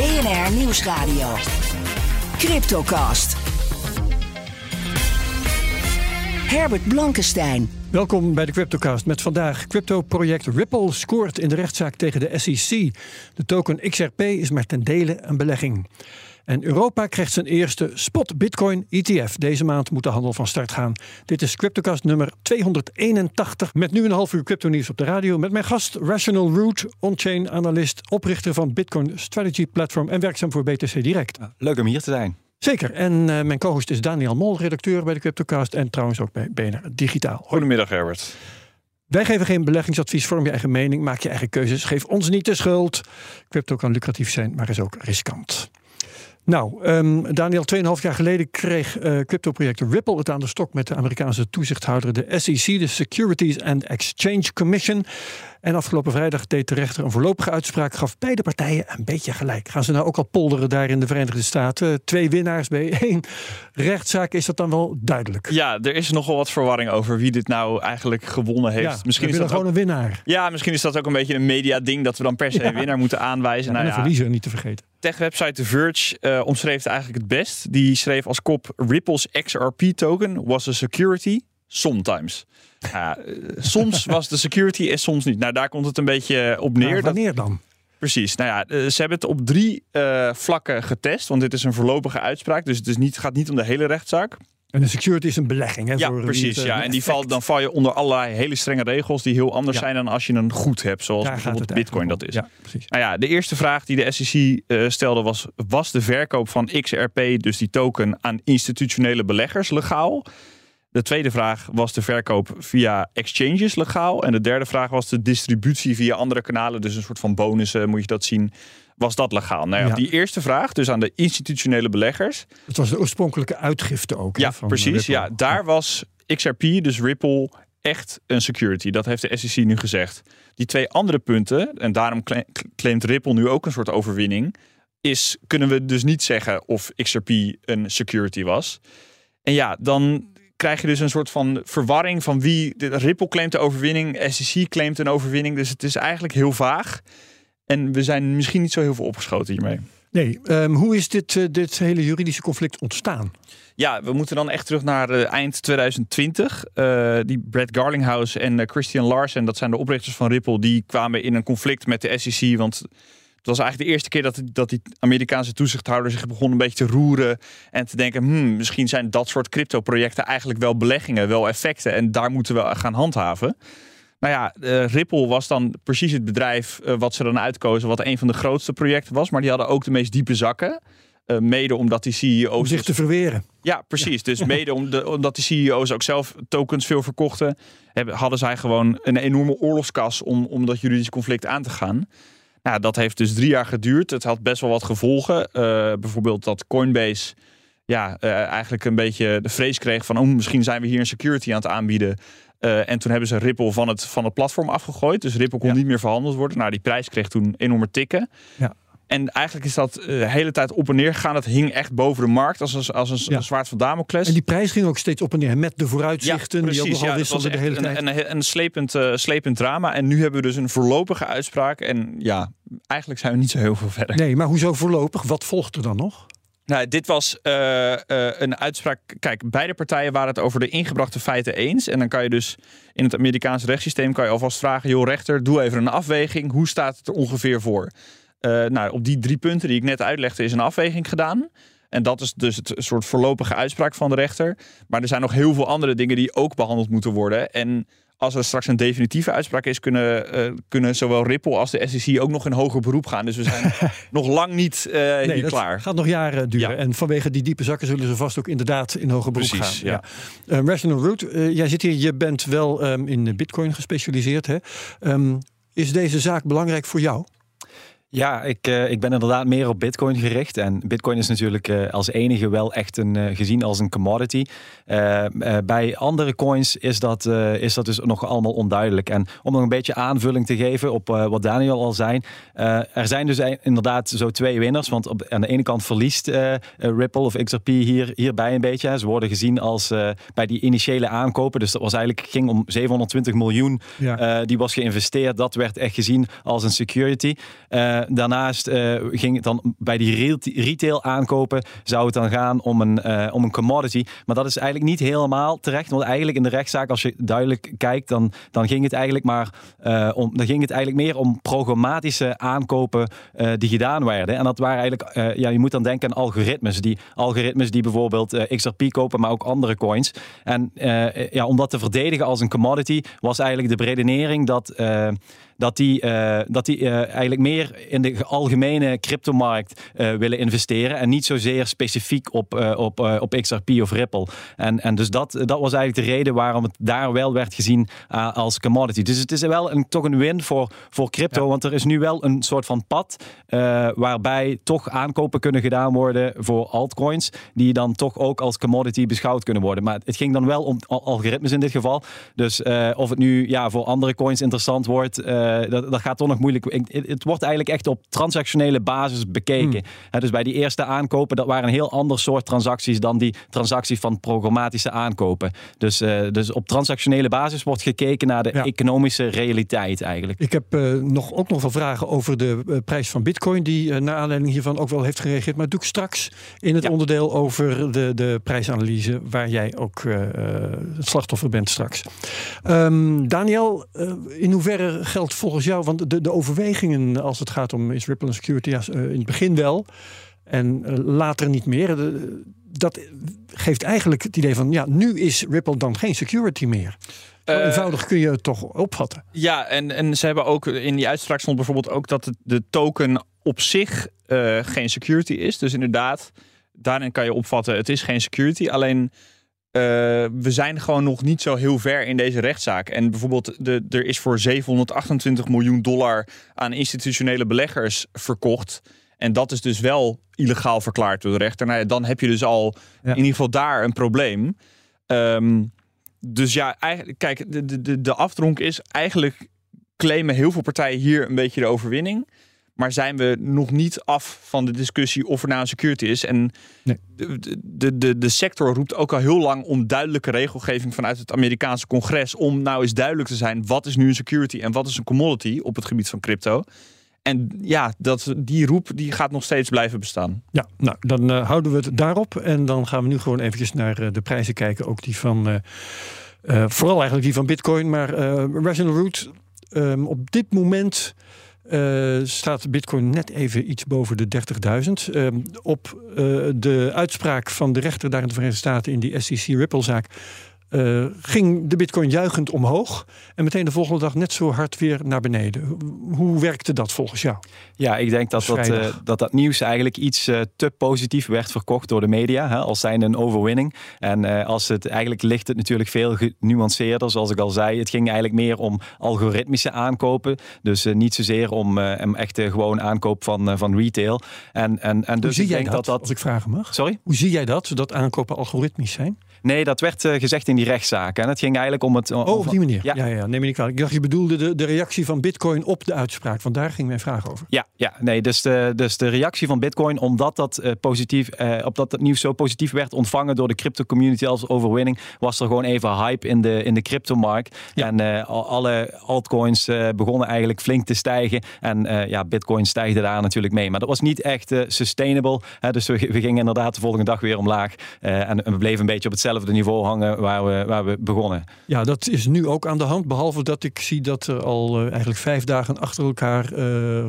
BNR Nieuwsradio. Cryptocast. Herbert Blankenstein. Welkom bij de CryptoCast met vandaag crypto-project Ripple scoort in de rechtszaak tegen de SEC. De token XRP is maar ten dele een belegging. En Europa krijgt zijn eerste spot Bitcoin ETF. Deze maand moet de handel van start gaan. Dit is CryptoCast nummer 281 met nu een half uur crypto nieuws op de radio. Met mijn gast Rational Root, on-chain analist, oprichter van Bitcoin Strategy Platform en werkzaam voor BTC Direct. Leuk om hier te zijn. Zeker. En uh, mijn co-host is Daniel Mol, redacteur bij de CryptoCast en trouwens ook bij BNR Digitaal. Goedemiddag Herbert. Wij geven geen beleggingsadvies, vorm je eigen mening, maak je eigen keuzes, geef ons niet de schuld. Crypto kan lucratief zijn, maar is ook riskant. Nou, um, Daniel, 2,5 jaar geleden kreeg uh, crypto-project Ripple het aan de stok met de Amerikaanse toezichthouder, de SEC, de Securities and Exchange Commission. En afgelopen vrijdag deed de rechter een voorlopige uitspraak, gaf beide partijen een beetje gelijk. Gaan ze nou ook al polderen daar in de Verenigde Staten? Twee winnaars bij één rechtszaak, is dat dan wel duidelijk? Ja, er is nogal wat verwarring over wie dit nou eigenlijk gewonnen heeft. Ja, misschien is dat gewoon een winnaar. Ja, misschien is dat ook een beetje een media-ding dat we dan per se een winnaar moeten aanwijzen. Ja, nou en een verliezer niet te vergeten. Tech-website The Verge uh, omschreef het eigenlijk het best. Die schreef als kop: Ripple's XRP-token was a security sometimes. Ja, soms was de security en soms niet. Nou, daar komt het een beetje op neer. Nou, wanneer dan? Precies. Nou ja, ze hebben het op drie uh, vlakken getest. Want dit is een voorlopige uitspraak. Dus het is niet, gaat niet om de hele rechtszaak. En de security is een belegging. Hè, ja, voor precies. Het, ja, en die valt, dan val je onder allerlei hele strenge regels die heel anders ja. zijn dan als je een goed hebt, zoals Daar bijvoorbeeld Bitcoin dat is. Ja, precies. Nou ja, de eerste vraag die de SEC uh, stelde was: was de verkoop van XRP, dus die token, aan institutionele beleggers legaal? De tweede vraag was de verkoop via exchanges legaal. En de derde vraag was de distributie via andere kanalen. Dus een soort van bonussen, moet je dat zien. Was dat legaal? Nou ja, Ja. die eerste vraag, dus aan de institutionele beleggers. Het was de oorspronkelijke uitgifte ook. Ja, van precies. Ripple. Ja, daar was XRP, dus Ripple, echt een security. Dat heeft de SEC nu gezegd. Die twee andere punten, en daarom cla- claimt Ripple nu ook een soort overwinning, is kunnen we dus niet zeggen of XRP een security was. En ja, dan krijg je dus een soort van verwarring van wie. de- Ripple claimt de overwinning, SEC claimt een overwinning. Dus het is eigenlijk heel vaag. En we zijn misschien niet zo heel veel opgeschoten hiermee. Nee, ehm, hoe is dit, eh, dit hele juridische conflict ontstaan? Ja, we moeten dan echt terug naar eh, eind 2020. Eh, die Brett Garlinghouse en Christian Larsen, dat zijn de oprichters van Ripple, die kwamen in een conflict met de SEC. Want het was eigenlijk de eerste keer dat, dat die Amerikaanse toezichthouder zich begon een beetje te roeren. En te denken, hmm, misschien zijn dat soort crypto-projecten eigenlijk wel beleggingen, wel effecten. En daar moeten we gaan handhaven. Nou ja, eh, Ripple was dan precies het bedrijf eh, wat ze dan uitkozen, wat een van de grootste projecten was. Maar die hadden ook de meest diepe zakken. Eh, mede omdat die CEO's. Om zich te verweren. Ja, precies. Dus mede om de, omdat die CEO's ook zelf tokens veel verkochten, hebben, hadden zij gewoon een enorme oorlogskas om, om dat juridische conflict aan te gaan. Nou, dat heeft dus drie jaar geduurd. Het had best wel wat gevolgen. Bijvoorbeeld dat Coinbase ja, eigenlijk een beetje de vrees kreeg van... Oh, misschien zijn we hier een security aan het aanbieden. Eh, en toen hebben ze Ripple van het, van het platform afgegooid. Dus Ripple kon Ja. niet meer verhandeld worden. Nou, die prijs kreeg toen enorme tikken. Ja. En eigenlijk is dat eh, de hele tijd op en neer gegaan. Het hing echt boven de markt als een, als een Ja. zwaard van Damocles. En die prijs ging ook steeds op en neer met de vooruitzichten. die ook nogal Ja, dat was wisselden de hele tijd. een, een, een slepend, eh, slepend drama. En nu hebben we dus een voorlopige uitspraak. En ja, eigenlijk zijn we niet zo heel veel verder. Nee, maar hoezo voorlopig? Wat volgt er dan nog? Nou, dit was eh, eh, een uitspraak. Kijk, beide partijen waren het over de ingebrachte feiten eens. En dan kan je dus in het Amerikaanse rechtssysteem kan je alvast vragen: joh, rechter, doe even een afweging. Hoe staat het er ongeveer voor? Eh, nou, op die drie punten die ik net uitlegde, is een afweging gedaan. En dat is dus het soort voorlopige uitspraak van de rechter. Maar er zijn nog heel veel andere dingen die ook behandeld moeten worden. En als er straks een definitieve uitspraak is, kunnen, eh, kunnen zowel Ripple als de SEC ook nog in hoger beroep gaan. Dus we zijn nog lang niet eh, Nee, hier klaar. gaat nog jaren duren. Ja. En vanwege die diepe zakken zullen ze vast ook inderdaad in hoger beroep Precies, gaan. ja. Eh, Rational Root, jij zit hier, je bent wel ehm, in bitcoin gespecialiseerd. Hè? Ehm, is deze zaak belangrijk voor jou? Ja, ik, uh, ik ben inderdaad meer op Bitcoin gericht. En Bitcoin is natuurlijk uh, als enige wel echt een, uh, gezien als een commodity. bij andere coins is dat, is dat dus nog allemaal onduidelijk. En om nog een beetje aanvulling te geven op wat Daniel al zei. er zijn dus inderdaad zo twee winners. Want op, aan de ene kant verliest Ripple of XRP hier, hierbij een beetje. Ze worden gezien als bij die initiële aankopen. Dus dat was eigenlijk ging om 720 miljoen. Ja. die was geïnvesteerd. Dat werd echt gezien als een security. Eh, daarnaast uh, ging het dan bij die retail aankopen, zou het dan gaan om een, uh, om een commodity. Maar dat is eigenlijk niet helemaal terecht. Want eigenlijk in de rechtszaak, als je duidelijk kijkt, dan, dan ging het eigenlijk maar om, dan ging het eigenlijk meer om programmatische aankopen die gedaan werden. En dat waren eigenlijk, ja, je moet dan denken aan algoritmes. Die algoritmes die bijvoorbeeld XRP kopen, maar ook andere coins. En ja, om dat te verdedigen als een commodity, was eigenlijk de redenering dat dat die, uh, dat die uh, eigenlijk meer in de algemene cryptomarkt uh, willen investeren en niet zozeer specifiek op, op, op XRP of Ripple. En, en dus dat, dat was eigenlijk de reden waarom het daar wel werd gezien als commodity. Dus het is wel een, toch een win voor, voor crypto, want er is nu wel een soort van pad waarbij toch aankopen kunnen gedaan worden voor altcoins, die dan toch ook als commodity beschouwd kunnen worden. Maar het ging dan wel om algoritmes in dit geval. Dus of het nu ja, voor andere coins interessant wordt. Eh, dat, dat gaat toch nog moeilijk. Het wordt eigenlijk echt op transactionele basis bekeken. Hmm. dus bij die eerste aankopen, dat waren een heel ander soort transacties dan die transacties van programmatische aankopen. Dus, uh, dus op transactionele basis wordt gekeken naar de economische realiteit eigenlijk. Ik heb uh, nog, ook nog wel vragen over de prijs van bitcoin, die naar aanleiding hiervan ook wel heeft gereageerd. Maar doe ik straks in het onderdeel over de, de prijsanalyse, waar jij ook het slachtoffer bent straks. Um, Daniel, in hoeverre geldt volgens jou, want de, de overwegingen als het gaat om is Ripple en security, ja, eh, in het begin wel en eh, later niet meer. dat geeft eigenlijk het idee van, ja, nu is Ripple dan geen security meer. Uh, eenvoudig kun je het toch opvatten. Ja, en, en ze hebben ook in die uitspraak stond bijvoorbeeld ook dat de token op zich geen security is. Dus inderdaad, daarin kan je opvatten, het is geen security. Alleen uh, we zijn gewoon nog niet zo heel ver in deze rechtszaak. En bijvoorbeeld, de, er is voor 728 miljoen dollar aan institutionele beleggers verkocht. En dat is dus wel illegaal verklaard door de rechter. Nou ja, dan heb je dus al in ieder geval daar een probleem. Um, dus ja, eigenlijk, kijk, de, de, de afdronk is eigenlijk claimen heel veel partijen hier een beetje de overwinning. Maar zijn we nog niet af van de discussie of er nou een security is? En nee. de, de, de, de sector roept ook al heel lang om duidelijke regelgeving vanuit het Amerikaanse congres. Om nou eens duidelijk te zijn: wat is nu een security en wat is een commodity op het gebied van crypto? En ja, dat, die roep die gaat nog steeds blijven bestaan. Ja, nou dan uh, houden we het daarop. En dan gaan we nu gewoon eventjes naar uh, de prijzen kijken. Ook die van, uh, vooral eigenlijk die van Bitcoin. Maar Rational Root, um, op dit moment uh, staat Bitcoin net even iets boven de 30.000. Uh, op uh, de uitspraak van de rechter daar in de Verenigde Staten in die SEC Ripple-zaak uh, ging de bitcoin juichend omhoog en meteen de volgende dag net zo hard weer naar beneden. Hoe werkte dat volgens jou? Ja, ik denk dat dat, uh, dat, dat nieuws eigenlijk iets uh, te positief werd verkocht door de media, hè, als zijn een overwinning. En als het eigenlijk ligt het natuurlijk veel genuanceerder, zoals ik al zei. Het ging eigenlijk meer om algoritmische aankopen, dus niet zozeer om echt gewoon aankoop van, van retail. En, en, en dus Hoe zie jij dat, dat, dat, als ik vragen mag? Sorry? Hoe zie jij dat, dat aankopen algoritmisch zijn? Nee, dat werd uh, gezegd in die rechtszaken. En het ging eigenlijk om het... oh, op die manier. Ja, ja, ja neem me niet kwalijk. Ik dacht, je bedoelde de, de reactie van Bitcoin op de uitspraak. Want daar ging mijn vraag over. Ja, ja nee, dus de, dus de reactie van Bitcoin, omdat dat, uh, positief, uh, dat het nieuws zo positief werd ontvangen door de crypto community als overwinning, was er gewoon even hype in de, in de cryptomarkt. Ja. En alle altcoins begonnen eigenlijk flink te stijgen. En ja, Bitcoin stijgde daar natuurlijk mee. Maar dat was niet echt sustainable. Hè, dus we, we, gingen inderdaad de volgende dag weer omlaag. en we bleven een beetje op hetzelfde hetzelfde niveau hangen waar we, waar we begonnen. Ja, dat is nu ook aan de hand. Behalve dat ik zie dat er al uh, eigenlijk vijf dagen achter elkaar uh,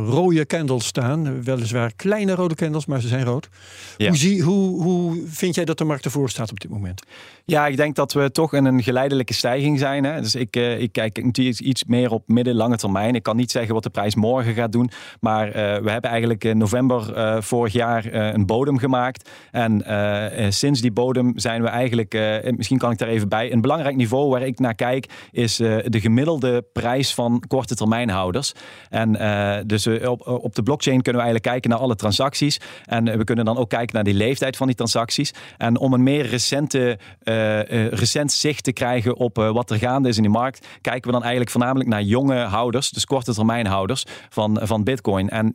rode candles staan. Weliswaar kleine rode candles, maar ze zijn rood. Ja. Hoe, zie, hoe, hoe vind jij dat de markt ervoor staat op dit moment? Ja, ik denk dat we toch in een geleidelijke stijging zijn. Hè. Dus ik, uh, ik kijk natuurlijk iets meer op middellange termijn. Ik kan niet zeggen wat de prijs morgen gaat doen. Maar uh, we hebben eigenlijk in november uh, vorig jaar een bodem gemaakt. En sinds die bodem zijn we eigenlijk uh, misschien kan ik daar even bij. Een belangrijk niveau waar ik naar kijk is uh, de gemiddelde prijs van korte termijnhouders. En uh, dus op, op de blockchain kunnen we eigenlijk kijken naar alle transacties. En we kunnen dan ook kijken naar die leeftijd van die transacties. En om een meer recente, recent zicht te krijgen op wat er gaande is in die markt, kijken we dan eigenlijk voornamelijk naar jonge houders, dus korte termijnhouders van, van Bitcoin. En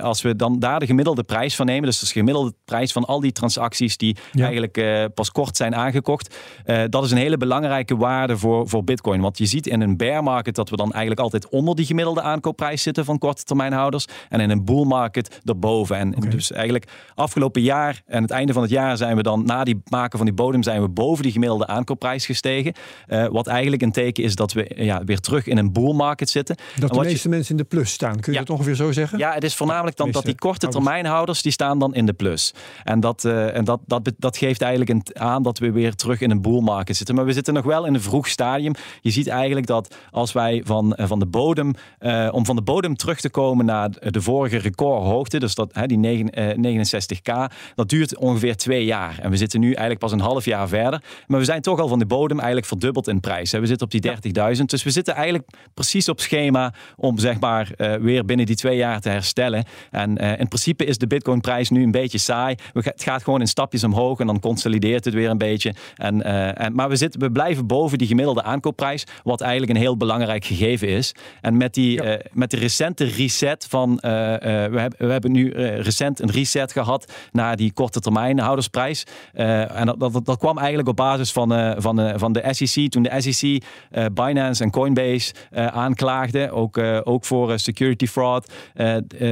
als we dan daar de gemiddelde prijs van nemen, dus de gemiddelde prijs van al die transacties die eigenlijk pas kort zijn aangekocht. Uh, dat is een hele belangrijke waarde voor, voor Bitcoin. Want je ziet in een bear market dat we dan eigenlijk altijd onder die gemiddelde aankoopprijs zitten van korte termijnhouders. En in een bull market erboven. En okay. dus eigenlijk afgelopen jaar en het einde van het jaar zijn we dan na die maken van die bodem zijn we boven die gemiddelde aankoopprijs gestegen. Uh, wat eigenlijk een teken is dat we ja, weer terug in een bull market zitten. Dat de meeste je... mensen in de plus staan. Kun je ja. dat ongeveer zo zeggen? Ja, het is voornamelijk dan dat die korte termijnhouders die staan dan in de plus. En dat, uh, en dat, dat, dat geeft eigenlijk een, aan dat we weer terug in een bull market zitten. Maar we zitten nog wel in een vroeg stadium. Je ziet eigenlijk dat als wij van, van de bodem, uh, om van de bodem terug te komen naar de vorige recordhoogte, dus dat, hè, die 9, uh, 69k, dat duurt ongeveer twee jaar. En we zitten nu eigenlijk pas een half jaar verder. Maar we zijn toch al van de bodem eigenlijk verdubbeld in prijs. We zitten op die 30.000. Dus we zitten eigenlijk precies op schema om zeg maar uh, weer binnen die twee jaar te herstellen. En in principe is de Bitcoin prijs nu een beetje saai. We, het gaat gewoon in stapjes omhoog en dan consolideert het weer een beetje. En, uh, en, maar we, zitten, we blijven boven die gemiddelde aankoopprijs, wat eigenlijk een heel belangrijk gegeven is. En met die, ja. met de recente reset van, we, hebben, we hebben nu recent een reset gehad naar die korte termijn houdersprijs. en dat, dat, dat, kwam eigenlijk op basis van, van, van de SEC. Toen de SEC Binance en Coinbase aanklaagden, ook, ook voor security fraud.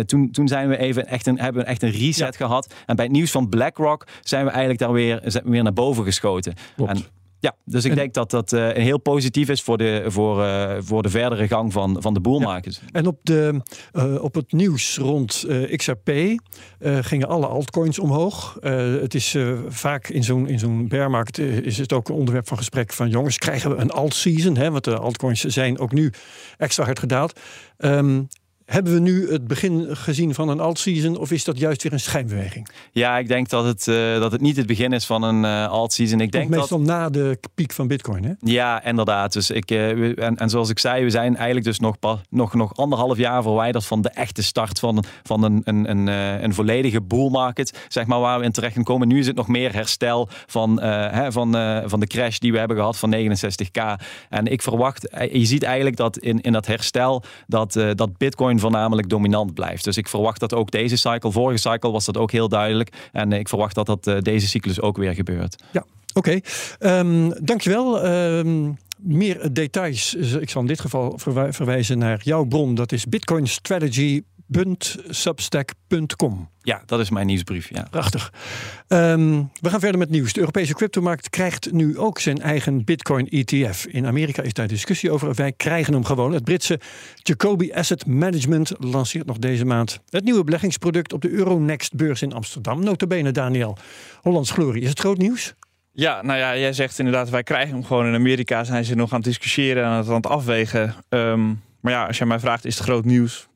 toen, toen zijn we even echt een, hebben we echt een reset ja. gehad. En bij het nieuws van BlackRock zijn we eigenlijk daar weer, weer naar boven geschoten. En, ja, dus ik en, denk dat dat uh, heel positief is voor de, voor, uh, voor de verdere gang van, van de boelmarkt. Ja. En op, de, uh, op het nieuws rond XRP gingen alle altcoins omhoog. het is vaak in zo'n in zo'n bear market is het ook een onderwerp van gesprek van jongens, krijgen we een alt season? Hè? Want de altcoins zijn ook nu extra hard gedaald. Um, hebben we nu het begin gezien van een alt-season of is dat juist weer een schijnbeweging? Ja, ik denk dat het, uh, dat het niet het begin is van een uh, alt-season. Ik denk meestal dat... na de piek van Bitcoin, hè? Ja, inderdaad. Dus ik, uh, en, en zoals ik zei, we zijn eigenlijk dus nog, nog, nog anderhalf jaar verwijderd van de echte start van, van een, een, een, een volledige bull market, zeg maar, waar we in terecht gaan komen. Nu is het nog meer herstel van, hè, van, van de crash die we hebben gehad van 69k. En ik verwacht, je ziet eigenlijk dat in, in dat herstel dat, dat Bitcoin voornamelijk dominant blijft. Dus ik verwacht dat ook deze cycle, vorige cycle was dat ook heel duidelijk. En ik verwacht dat dat uh, deze cyclus ook weer gebeurt. Ja, oké. Okay. Um, dankjewel. Um, meer details. Ik zal in dit geval verwijzen naar jouw bron. Dat is Bitcoin Strategy Substack.com. Ja, dat is mijn nieuwsbrief. Ja. Prachtig. Um, we gaan verder met nieuws. De Europese cryptomarkt krijgt nu ook zijn eigen Bitcoin ETF. In Amerika is daar discussie over. Wij krijgen hem gewoon. Het Britse Jacobi Asset Management lanceert nog deze maand het nieuwe beleggingsproduct op de Euronext beurs in Amsterdam. Notabene Daniel, Hollands Glorie. Is het groot nieuws? Ja, nou ja, jij zegt inderdaad, wij krijgen hem gewoon in Amerika. Zijn ze nog aan het discussiëren en aan het, aan het afwegen. Um, maar ja, als jij mij vraagt, is het groot nieuws?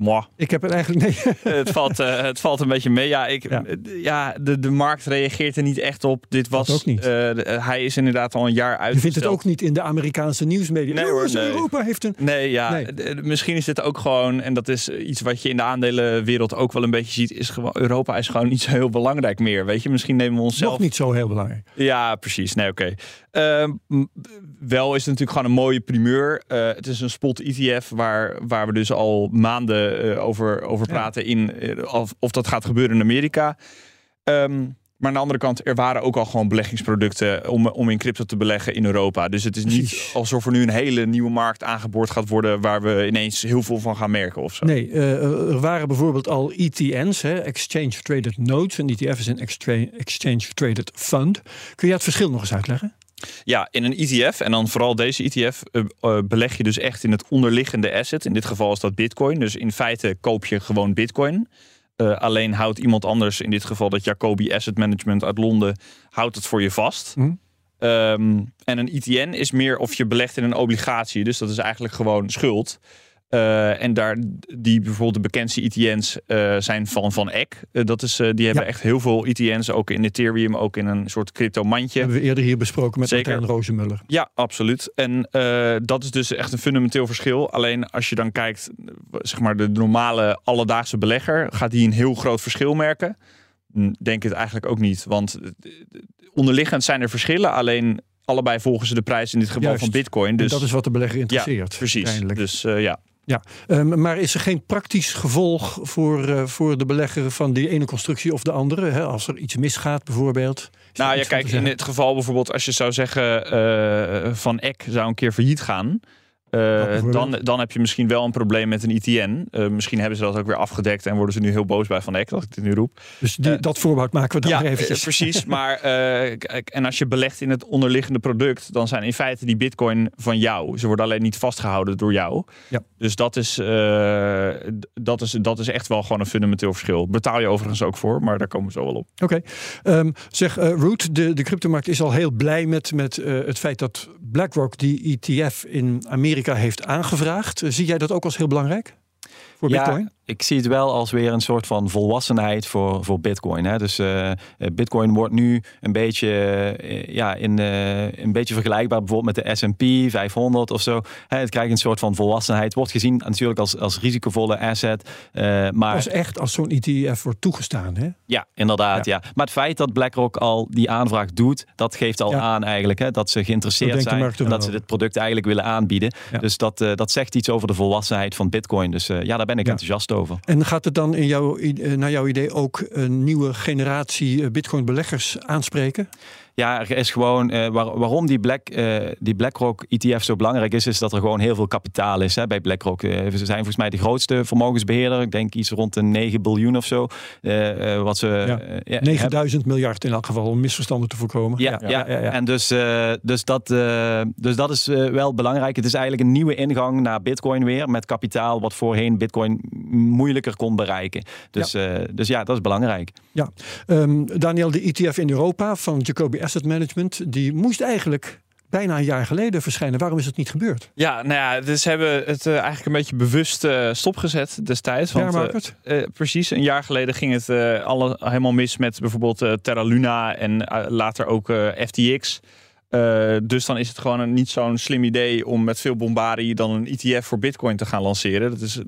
Moi. Ik heb het eigenlijk nee. het, valt, uh, het valt een beetje mee. Ja, ik, ja. ja. de, de markt reageert er niet echt op. Dit was. ook niet. Uh, hij is inderdaad al een jaar uit. Je vindt het ook niet in de Amerikaanse nieuwsmedia. Nee, hoor, nee. Europa heeft een. Nee, ja. Nee. Misschien is dit ook gewoon. En dat is iets wat je in de aandelenwereld ook wel een beetje ziet. Is gewoon. Europa is gewoon niet zo heel belangrijk meer. Weet je, misschien nemen we onszelf. Nog niet zo heel belangrijk. Ja, precies. Nee, oké. Okay. Uh, wel is het natuurlijk gewoon een mooie primeur. Het is een spot ETF waar, waar we dus al maanden uh, over, over praten. In, uh, of, of dat gaat gebeuren in Amerika. Um, maar aan de andere kant, er waren ook al gewoon beleggingsproducten om, om in crypto te beleggen in Europa. Dus het is niet alsof er nu een hele nieuwe markt aangeboord gaat worden waar we ineens heel veel van gaan merken of zo. Nee, uh, er waren bijvoorbeeld al ETN's, hè, Exchange Traded Notes. Een ETF is een Exchange Traded Fund. Kun je het verschil nog eens uitleggen? Ja, in een ETF en dan vooral deze ETF uh, uh, beleg je dus echt in het onderliggende asset. In dit geval is dat Bitcoin. Dus in feite koop je gewoon Bitcoin. Uh, alleen houdt iemand anders, in dit geval dat Jacobi Asset Management uit Londen, houdt het voor je vast. Mm. Um, en een ETN is meer of je belegt in een obligatie. Dus dat is eigenlijk gewoon schuld. Uh, en daar, die bijvoorbeeld de bekendste ETN's uh, zijn van Van Eck. Uh, dat is, die hebben echt heel veel ETN's, ook in Ethereum, ook in een soort crypto mandje. Hebben we eerder hier besproken met Zeker. Martijn Rozenmuller. Ja, absoluut. En dat is dus echt een fundamenteel verschil. Alleen als je dan kijkt, zeg maar de normale alledaagse belegger, gaat die een heel groot verschil merken? Denk het eigenlijk ook niet. Want onderliggend zijn er verschillen, alleen allebei volgen ze de prijs in dit geval Juist. van Bitcoin. Dus En dat is wat de belegger interesseert. ja, precies. Dus uh, ja. Ja, um, maar is er geen praktisch gevolg voor, uh, voor de belegger van die ene constructie of de andere? Hè? Als er iets misgaat bijvoorbeeld? Nou ja, kijk, in het geval bijvoorbeeld als je zou zeggen uh, van Eck zou een keer failliet gaan. Uh, dan, dan heb je misschien wel een probleem met een ITN. Uh, misschien hebben ze dat ook weer afgedekt en worden ze nu heel boos bij Van Eck dat ik dit nu roep. Dus die, uh, dat voorbehoud maken we dan ja, eventjes. precies. Maar en als je belegt in het onderliggende product, dan zijn in feite die Bitcoin van jou. Ze worden alleen niet vastgehouden door jou. Ja. Dus dat is, dat, is, dat is echt wel gewoon een fundamenteel verschil. Betaal je overigens ook voor, maar daar komen we zo wel op. Oké. Okay. Um, zeg, Root, de, de cryptomarkt is al heel blij met, met het feit dat BlackRock die ETF in Amerika heeft aangevraagd. Zie jij dat ook als heel belangrijk voor ja, Bitcoin? Ik zie het wel als weer een soort van volwassenheid voor, voor Bitcoin. Hè. Dus uh, Bitcoin wordt nu een beetje, uh, ja, in, uh, een beetje vergelijkbaar bijvoorbeeld met de SP 500 of zo. Hè, het krijgt een soort van volwassenheid. Wordt gezien natuurlijk als, als risicovolle asset. maar als echt als zo'n ETF wordt toegestaan. Hè? Ja, inderdaad. Ja. ja. Maar het feit dat BlackRock al die aanvraag doet, dat geeft al Ja. aan eigenlijk hè, dat ze geïnteresseerd Dat zijn en dat ze dit product eigenlijk willen aanbieden. Ja. Dus dat, eh, dat zegt iets over de volwassenheid van Bitcoin. Dus eh, ja, daar ben ik enthousiast over. En gaat het dan in jouw, eh, naar jouw idee ook een nieuwe generatie eh, Bitcoin-beleggers aanspreken? Ja, er is gewoon eh, waar- waarom die, Black, eh, die BlackRock ETF zo belangrijk is, is dat er gewoon heel veel kapitaal is hè, bij BlackRock. Eh, ze zijn volgens mij de grootste vermogensbeheerder. Ik denk iets rond de 9 biljoen of zo. wat ze Ja. eh, ja, hebben. 9000 miljard in elk geval, om misverstanden te voorkomen. Ja, ja, en dus, dus, dat, dus dat is wel belangrijk. Het is eigenlijk een nieuwe ingang naar Bitcoin weer. Met kapitaal wat voorheen Bitcoin moeilijker kon bereiken. Dus ja, dus ja dat is belangrijk. Ja. Ehm, Daniel, de ETF in Europa van Jacobi Asset Management, die moest eigenlijk bijna een jaar geleden verschijnen. Waarom is het niet gebeurd? Ja, nou ja, dus hebben het eh, eigenlijk een beetje bewust eh, stopgezet destijds. Want, eh, precies, een jaar geleden ging het alle, helemaal mis met bijvoorbeeld Terra Luna en later ook FTX. Dus dan is het gewoon een, niet zo'n slim idee om met veel bombardie dan een ETF voor Bitcoin te gaan lanceren. Dat is,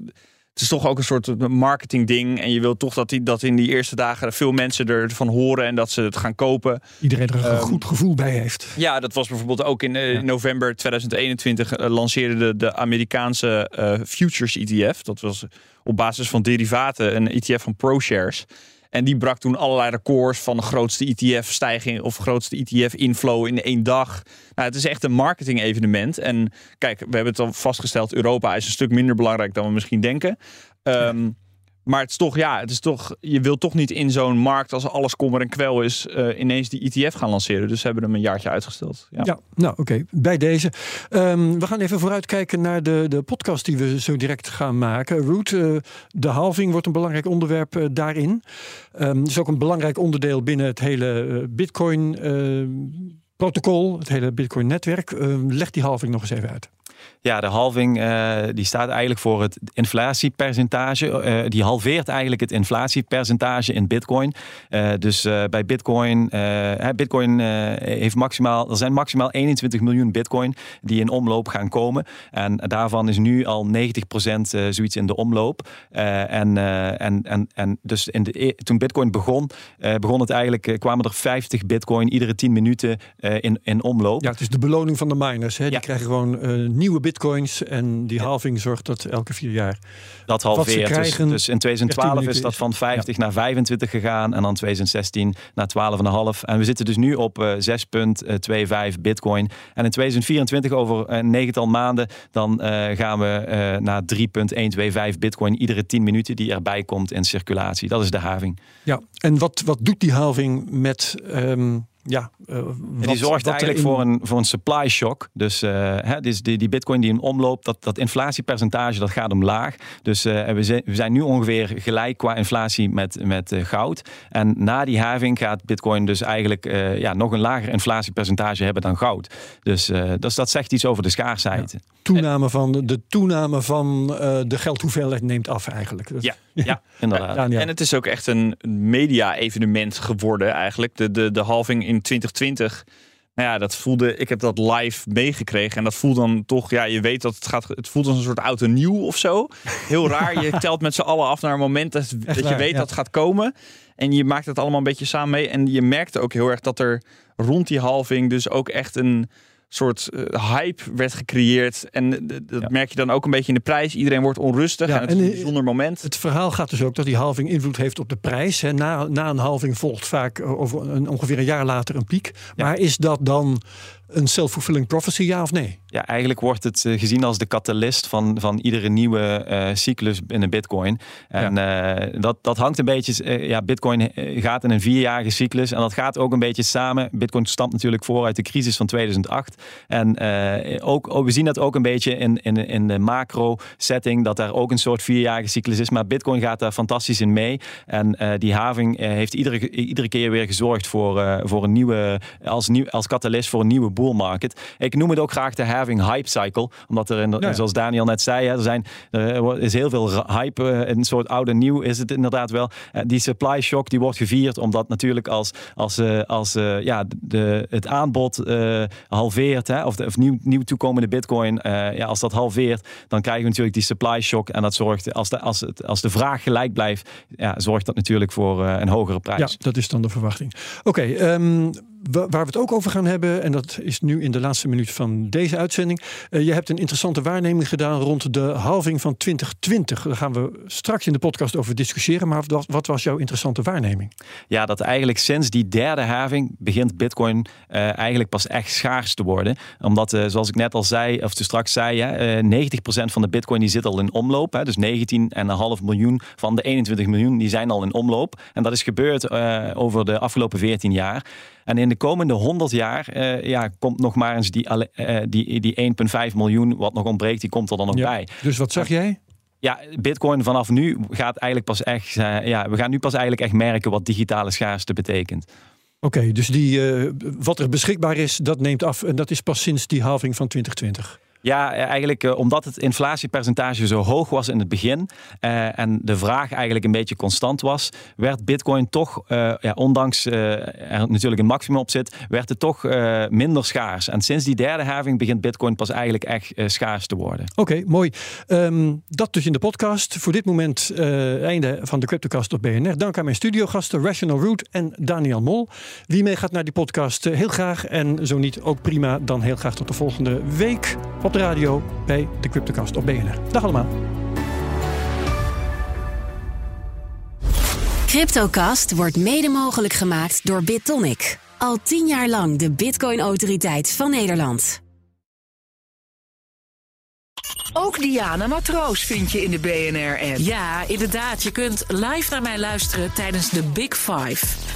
het is toch ook een soort marketing ding. En je wilt toch dat, die, dat in die eerste dagen veel mensen ervan horen en dat ze het gaan kopen. Iedereen er een Ehm, goed gevoel bij heeft. Ja, dat was bijvoorbeeld ook in eh, Ja. november 2021 eh, lanceerde de, de Amerikaanse eh, Futures ETF. Dat was op basis van derivaten een ETF van ProShares. En die brak toen allerlei records van de grootste ETF-stijging of grootste ETF-inflow in één dag. Nou, het is echt een marketing-evenement. En kijk, we hebben het al vastgesteld: Europa is een stuk minder belangrijk dan we misschien denken. Ehm, Maar het is toch, ja, het is toch, je wilt toch niet in zo'n markt als alles kommer en kwel is, eh, ineens die ETF gaan lanceren. Dus ze hebben hem een jaartje uitgesteld. Ja. Nou oké, bij deze. Ehm, we gaan even vooruitkijken naar de, de podcast die we zo direct gaan maken. Root, eh, de halving wordt een belangrijk onderwerp eh, daarin. Het is ook een belangrijk onderdeel binnen het hele eh, Bitcoin eh, protocol, het hele Bitcoin netwerk. Ehm, leg die halving nog eens even uit. Ja, de halving eh, die staat eigenlijk voor het inflatiepercentage. Eh, die halveert eigenlijk het inflatiepercentage in Bitcoin. Eh, dus bij Bitcoin, Bitcoin heeft maximaal, er zijn maximaal 21 miljoen Bitcoin die in omloop gaan komen. En daarvan is nu al 90% eh, zoiets in de omloop. En, en, en, en dus in de, e- toen Bitcoin begon, begon het eigenlijk, kwamen er 50 Bitcoin iedere 10 minuten in, in omloop. Ja, het is de beloning van de miners. Hè? Die Ja. krijgen gewoon eh, nieuwe bitcoins en die halving zorgt dat elke vier jaar. Dat halveert. Dus, krijgen, dus in 2012 minuten is dat van 50 naar 25 gegaan. En dan 2016 naar 12,5. En we zitten dus nu op eh, 6,25 bitcoin. En in 2024, over een negental maanden, dan eh, gaan we eh, naar 3,125 bitcoin iedere 10 minuten die erbij komt in circulatie. Dat is de having. Ja, en wat, wat doet die halving met, ehm, ja, uh, wat, die zorgt eigenlijk voor, een, voor een supply shock. Dus, uh, hè, dus die, die bitcoin die in omloop, dat, dat inflatiepercentage dat gaat omlaag. Dus uh, we, zijn, we zijn nu ongeveer gelijk qua inflatie met, met goud. En na die halving gaat bitcoin dus eigenlijk ja, nog een lager inflatiepercentage hebben dan goud. Dus, dus dat zegt iets over de schaarsheid. Toename van, de toename van de geldhoeveelheid neemt af eigenlijk. ja, ja, inderdaad. En het is ook echt een media-evenement geworden eigenlijk. De, de, de halving in 2020. Nou ja, dat voelde, ik heb dat live meegekregen. En dat voelt dan toch, ja, je weet dat het gaat, het voelt als een soort oud en nieuw of zo. Heel raar. Je telt met z'n allen af naar een moment dat, dat je weet dat het gaat komen. En je maakt het allemaal een beetje samen mee. En je merkte ook heel erg dat er rond die halving dus ook echt een soort uh, hype werd gecreëerd. En dat merk je dan ook een beetje in de prijs. Iedereen wordt onrustig ja, en het is een bijzonder moment. Het verhaal gaat dus ook dat die halving invloed heeft op de prijs. Hè. Na, na een halving volgt vaak uh, over een, ongeveer een jaar later een piek. Maar is dat dan een self-fulfilling prophecy, ja of nee? Ja, eigenlijk wordt het uh, gezien als de catalyst van, van iedere nieuwe uh, cyclus in een bitcoin. En ja. uh, dat, dat hangt een beetje, ja, bitcoin gaat in een vierjarige cyclus en dat gaat ook een beetje samen. Bitcoin stamt natuurlijk voor uit de crisis van 2008. En ook, oh, we zien dat ook een beetje in, in, in de macro setting, dat daar ook een soort vierjarige cyclus is. Maar bitcoin gaat daar fantastisch in mee. En die having heeft iedere, iedere keer weer gezorgd voor, voor een nieuwe, als, nieuw, als catalyst voor een nieuwe bull market. Ik noem het ook graag de having hype cycle. Omdat er, in, ja. zoals Daniel net zei, er, zijn, er is heel veel hype. Eh, een soort oude nieuw is het inderdaad wel. Eh, die supply shock die wordt gevierd omdat natuurlijk als, als, eh, als ja, de, het aanbod halveert, hè, of, de, of nieuw, nieuw toekomende bitcoin, ja, als dat halveert, dan krijgen we natuurlijk die supply shock. En dat zorgt, als de, als het, als de vraag gelijk blijft, ja, zorgt dat natuurlijk voor een hogere prijs. Ja, dat is dan de verwachting. Oké, okay, um, ehm, waar we het ook over gaan hebben, en dat is nu in de laatste minuut van deze uitzending. Uh, je hebt een interessante waarneming gedaan rond de halving van 2020. Daar gaan we straks in de podcast over discussiëren. Maar wat, wat was jouw interessante waarneming? Ja, dat eigenlijk sinds die derde halving begint Bitcoin uh, eigenlijk pas echt schaars te worden. Omdat, uh, zoals ik net al zei, of te straks zei, hè, 90% van de Bitcoin die zit al in omloop. Hè, dus 19,5 miljoen van de 21 miljoen die zijn al in omloop. En dat is gebeurd over de afgelopen 14 jaar. En in de komende 100 jaar uh, ja, komt nog maar eens die, uh, die, die 1,5 miljoen wat nog ontbreekt, die komt er dan nog ja. bij. Dus wat zag jij? Ja, Bitcoin vanaf nu gaat eigenlijk pas echt. Uh, ja, we gaan nu pas eigenlijk echt merken wat digitale schaarste betekent. Oké, okay, dus die, wat er beschikbaar is, dat neemt af. En dat is pas sinds die halving van 2020. Ja, eigenlijk uh, omdat het inflatiepercentage zo hoog was in het begin uh, en de vraag eigenlijk een beetje constant was, werd Bitcoin toch, ja, ondanks er natuurlijk een maximum op zit, werd het toch minder schaars. En sinds die derde having begint Bitcoin pas eigenlijk echt schaars te worden. Oké, mooi. Um, dat dus in de podcast. Voor dit moment einde van de Cryptocast op BNR. Dank aan mijn studiogasten Rational Root en Daniel Mol. Wie mee gaat naar die podcast, heel graag. En zo niet, ook prima. Dan heel graag tot de volgende week op de radio bij de Cryptocast op BNR. Dag allemaal. Cryptocast wordt mede mogelijk gemaakt door BitTonic. Al tien jaar lang de Bitcoin-autoriteit van Nederland. Ook Diana Matroos vind je in de BNR-app. Ja, inderdaad. Je kunt live naar mij luisteren tijdens de Big Five.